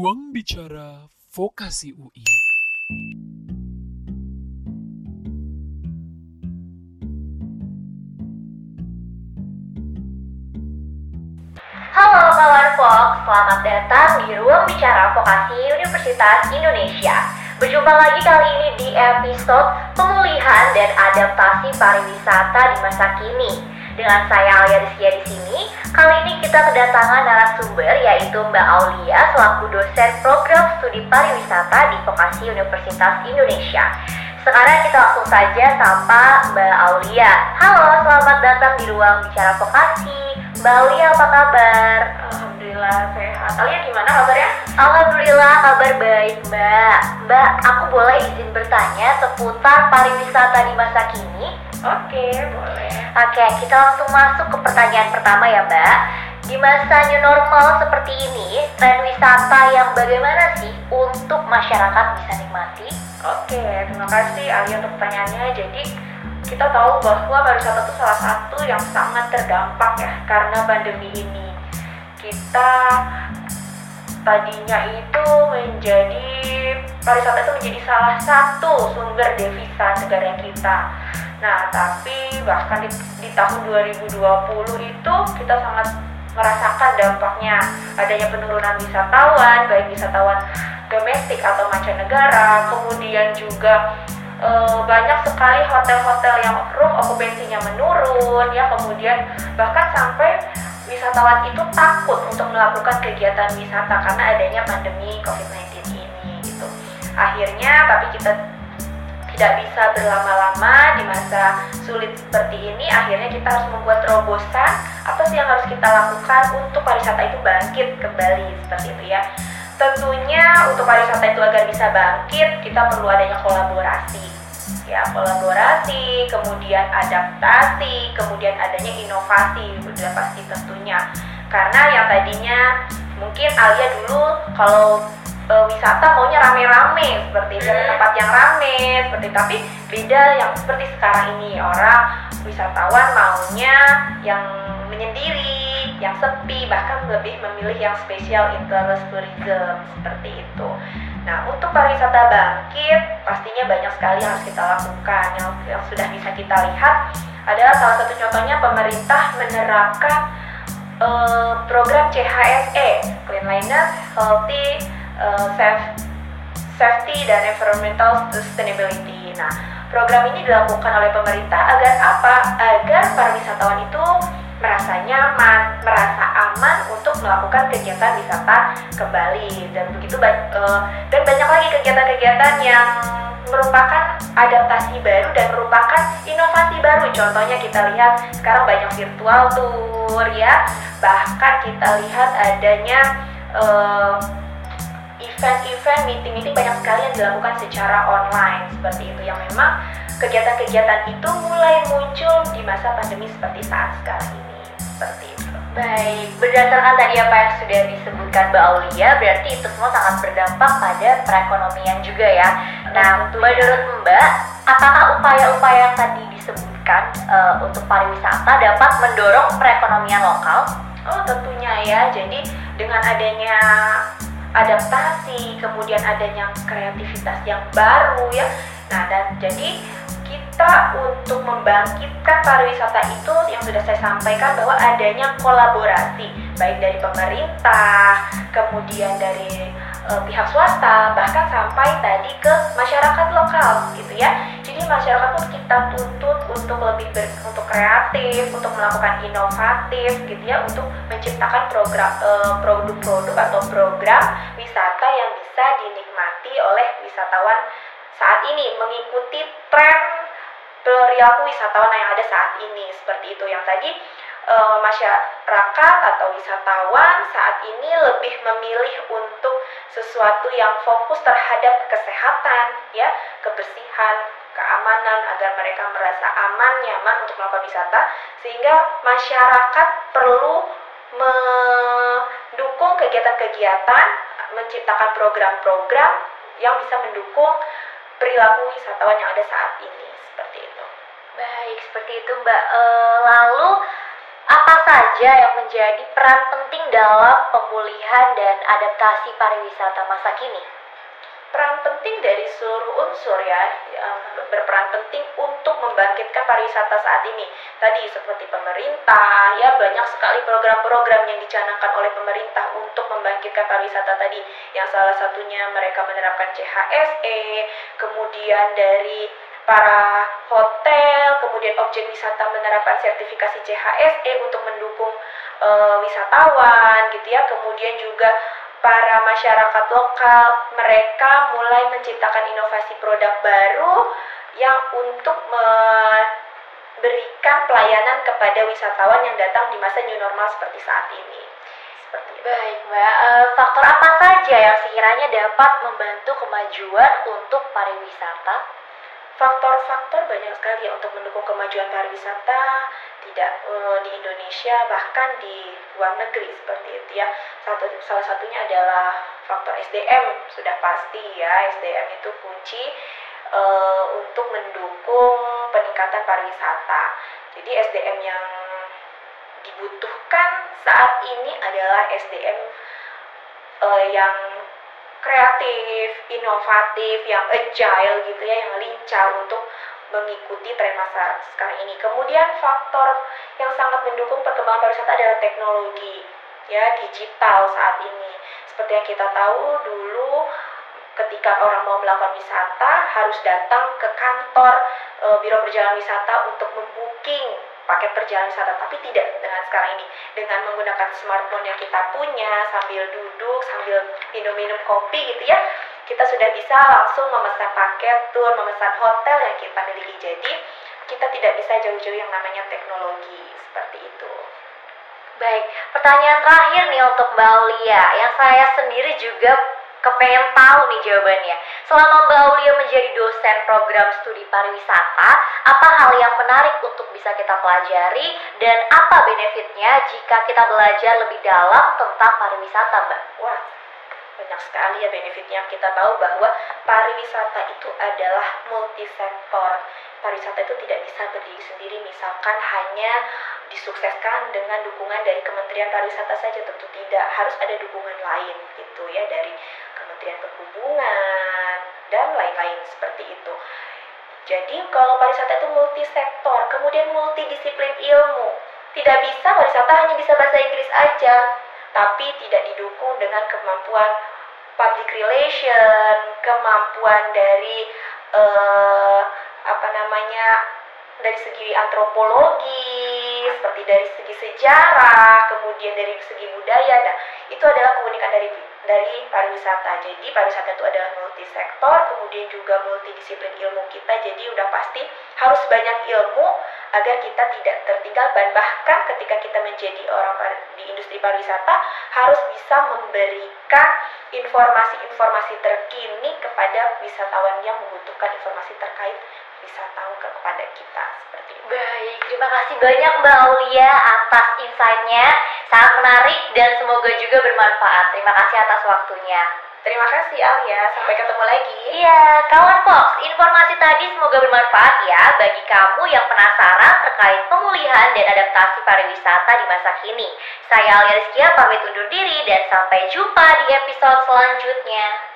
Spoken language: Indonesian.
Ruang Bicara Vokasi UI. Halo kawan Fox, selamat datang di Ruang Bicara Vokasi Universitas Indonesia. Berjumpa lagi kali ini di episode pemulihan dan adaptasi pariwisata di masa kini. Dengan saya Alia Rizkia di sini, kali ini kita kedatangan narasumber yaitu Mbak Aulia selaku dosen program studi pariwisata di Vokasi Universitas Indonesia. Sekarang kita langsung saja sapa Mbak Aulia. Halo, selamat datang di ruang bicara vokasi. Mbak Aulia apa kabar? Alhamdulillah sehat. Alia gimana kabarnya? Alhamdulillah kabar baik Mbak. Mbak, aku boleh izin bertanya seputar pariwisata di masa kini? Oke, boleh. Oke, kita langsung masuk ke pertanyaan pertama ya Mbak. Di masa new normal seperti ini, tren wisata yang bagaimana sih untuk masyarakat bisa nikmati? Oke, terima kasih Alia untuk pertanyaannya. Jadi kita tahu bahwa pariwisata itu salah satu yang sangat terdampak ya karena pandemi ini. Kita tadinya itu menjadi pariwisata itu menjadi salah satu sumber devisa negara kita. Nah, tapi bahkan di, di tahun 2020 itu kita sangat merasakan dampaknya adanya penurunan wisatawan, baik wisatawan domestik atau mancanegara, kemudian juga e, banyak sekali hotel-hotel yang room okupansinya menurun, ya kemudian bahkan sampai wisatawan itu takut untuk melakukan kegiatan wisata karena adanya pandemi COVID-19 ini gitu. Akhirnya tapi kita tidak bisa berlama-lama di masa sulit seperti ini akhirnya kita harus membuat terobosan. Apa sih yang harus kita lakukan untuk pariwisata itu bangkit kembali? Seperti itu ya. Tentunya untuk pariwisata itu agar bisa bangkit kita perlu adanya kolaborasi ya kolaborasi kemudian adaptasi kemudian adanya inovasi sudah pasti tentunya. Karena yang tadinya mungkin Alia dulu kalau e, wisata maunya rame-rame seperti hmm. tempat yang rame seperti tapi beda yang seperti sekarang ini. Orang wisatawan maunya yang menyendiri yang sepi bahkan lebih memilih yang special interest tourism seperti itu nah untuk pariwisata bangkit pastinya banyak sekali yang harus kita lakukan yang, yang sudah bisa kita lihat adalah salah satu contohnya pemerintah menerapkan uh, program CHSE Cleanliness, Healthy, uh, safety dan environmental sustainability. Nah, program ini dilakukan oleh pemerintah agar apa? Agar para wisatawan itu merasa nyaman, merasa aman untuk melakukan kegiatan wisata kembali dan begitu uh, dan banyak lagi kegiatan-kegiatan yang merupakan adaptasi baru dan merupakan inovasi baru. Contohnya kita lihat sekarang banyak virtual tour ya, bahkan kita lihat adanya uh, event-event, meeting-meeting banyak sekali yang dilakukan secara online seperti itu. Yang memang kegiatan-kegiatan itu mulai muncul di masa pandemi seperti saat sekarang ini seperti itu. Baik, berdasarkan tadi apa yang sudah disebutkan Mbak Aulia, berarti itu semua sangat berdampak pada perekonomian juga ya. Nah, menurut Mbak, apakah upaya-upaya yang tadi disebutkan uh, untuk pariwisata dapat mendorong perekonomian lokal? Oh, tentunya ya. Jadi dengan adanya adaptasi, kemudian adanya kreativitas yang baru ya. Nah, dan jadi kita untuk membangkitkan pariwisata itu yang sudah saya sampaikan bahwa adanya kolaborasi baik dari pemerintah, kemudian dari e, pihak swasta, bahkan sampai tadi ke masyarakat lokal gitu ya. Jadi masyarakat pun kita tuntut untuk lebih ber, untuk kreatif, untuk melakukan inovatif gitu ya, untuk menciptakan program e, produk-produk atau program wisata yang bisa dinikmati oleh wisatawan saat ini mengikuti tren perilaku wisatawan yang ada saat ini. Seperti itu. Yang tadi e, masyarakat atau wisatawan saat ini lebih memilih untuk sesuatu yang fokus terhadap kesehatan ya. Kebersihan keamanan agar mereka merasa aman nyaman untuk melakukan wisata. Sehingga masyarakat perlu mendukung kegiatan-kegiatan menciptakan program-program yang bisa mendukung perilaku wisatawan yang ada saat ini. Baik, seperti itu Mbak. E, lalu apa saja yang menjadi peran penting dalam pemulihan dan adaptasi pariwisata masa kini? peran penting dari seluruh unsur ya berperan penting untuk membangkitkan pariwisata saat ini. Tadi seperti pemerintah ya banyak sekali program-program yang dicanangkan oleh pemerintah untuk membangkitkan pariwisata tadi. Yang salah satunya mereka menerapkan CHSE, kemudian dari para hotel, kemudian objek wisata menerapkan sertifikasi CHSE untuk mendukung e, wisatawan gitu ya. Kemudian juga para masyarakat lokal mereka mulai menciptakan inovasi produk baru yang untuk memberikan pelayanan kepada wisatawan yang datang di masa new normal seperti saat ini. Seperti. Baik, Mbak. Uh, faktor apa saja yang sekiranya dapat membantu kemajuan untuk pariwisata? Faktor-faktor banyak sekali ya untuk mendukung kemajuan pariwisata tidak uh, di Indonesia bahkan di luar negeri seperti itu ya. Satu salah satunya adalah faktor SDM sudah pasti ya SDM itu kunci uh, untuk mendukung peningkatan pariwisata. Jadi SDM yang dibutuhkan saat ini adalah SDM uh, eh, yang kreatif, inovatif, yang agile gitu ya, yang lincah untuk mengikuti tren masa sekarang ini. Kemudian faktor yang sangat mendukung perkembangan pariwisata adalah teknologi ya digital saat ini. Seperti yang kita tahu dulu ketika orang mau melakukan wisata harus datang ke kantor e, biro perjalanan wisata untuk membooking paket perjalanan wisata tapi tidak dengan sekarang ini. Dengan menggunakan smartphone yang kita punya sambil duduk sambil minum-minum kopi gitu ya kita sudah bisa langsung memesan paket tour memesan hotel yang kita miliki. Jadi kita tidak bisa jauh-jauh yang namanya teknologi seperti itu. Baik, pertanyaan terakhir nih untuk Mbak Aulia yang saya sendiri juga kepengen tahu nih jawabannya. Selama Mbak Aulia menjadi dosen program studi pariwisata, apa hal yang menarik untuk bisa kita pelajari dan apa benefitnya jika kita belajar lebih dalam tentang pariwisata, Mbak? Wah, banyak sekali ya benefitnya. Kita tahu bahwa pariwisata itu adalah multisektor. Pariwisata itu tidak bisa berdiri sendiri, misalkan hanya disukseskan dengan dukungan dari Kementerian Pariwisata saja tentu tidak harus ada dukungan lain gitu ya dari Kementerian Perhubungan dan lain-lain seperti itu. Jadi kalau pariwisata itu multisektor, kemudian multidisiplin ilmu. Tidak bisa pariwisata hanya bisa bahasa Inggris aja, tapi tidak didukung dengan kemampuan public relation, kemampuan dari uh, apa namanya dari segi antropologi, seperti dari segi sejarah, kemudian dari segi budaya. Nah, itu adalah keunikan dari pariwisata. Jadi pariwisata itu adalah multisektor, kemudian juga multidisiplin ilmu kita. Jadi udah pasti harus banyak ilmu agar kita tidak tertinggal dan bahkan ketika kita menjadi orang di industri pariwisata harus bisa memberikan informasi-informasi terkini kepada wisatawan yang membutuhkan informasi terkait wisatawan kepada kita seperti itu. Baik, terima kasih banyak Mbak Aulia atas insight-nya. Sangat menarik dan semoga juga bermanfaat. Terima kasih atas waktunya. Terima kasih Alia, sampai ketemu lagi. Iya, kawan Fox, informasi tadi semoga bermanfaat ya bagi kamu yang penasaran terkait pemulihan dan adaptasi pariwisata di masa kini. Saya Alia Rizkia pamit undur diri dan sampai jumpa di episode selanjutnya.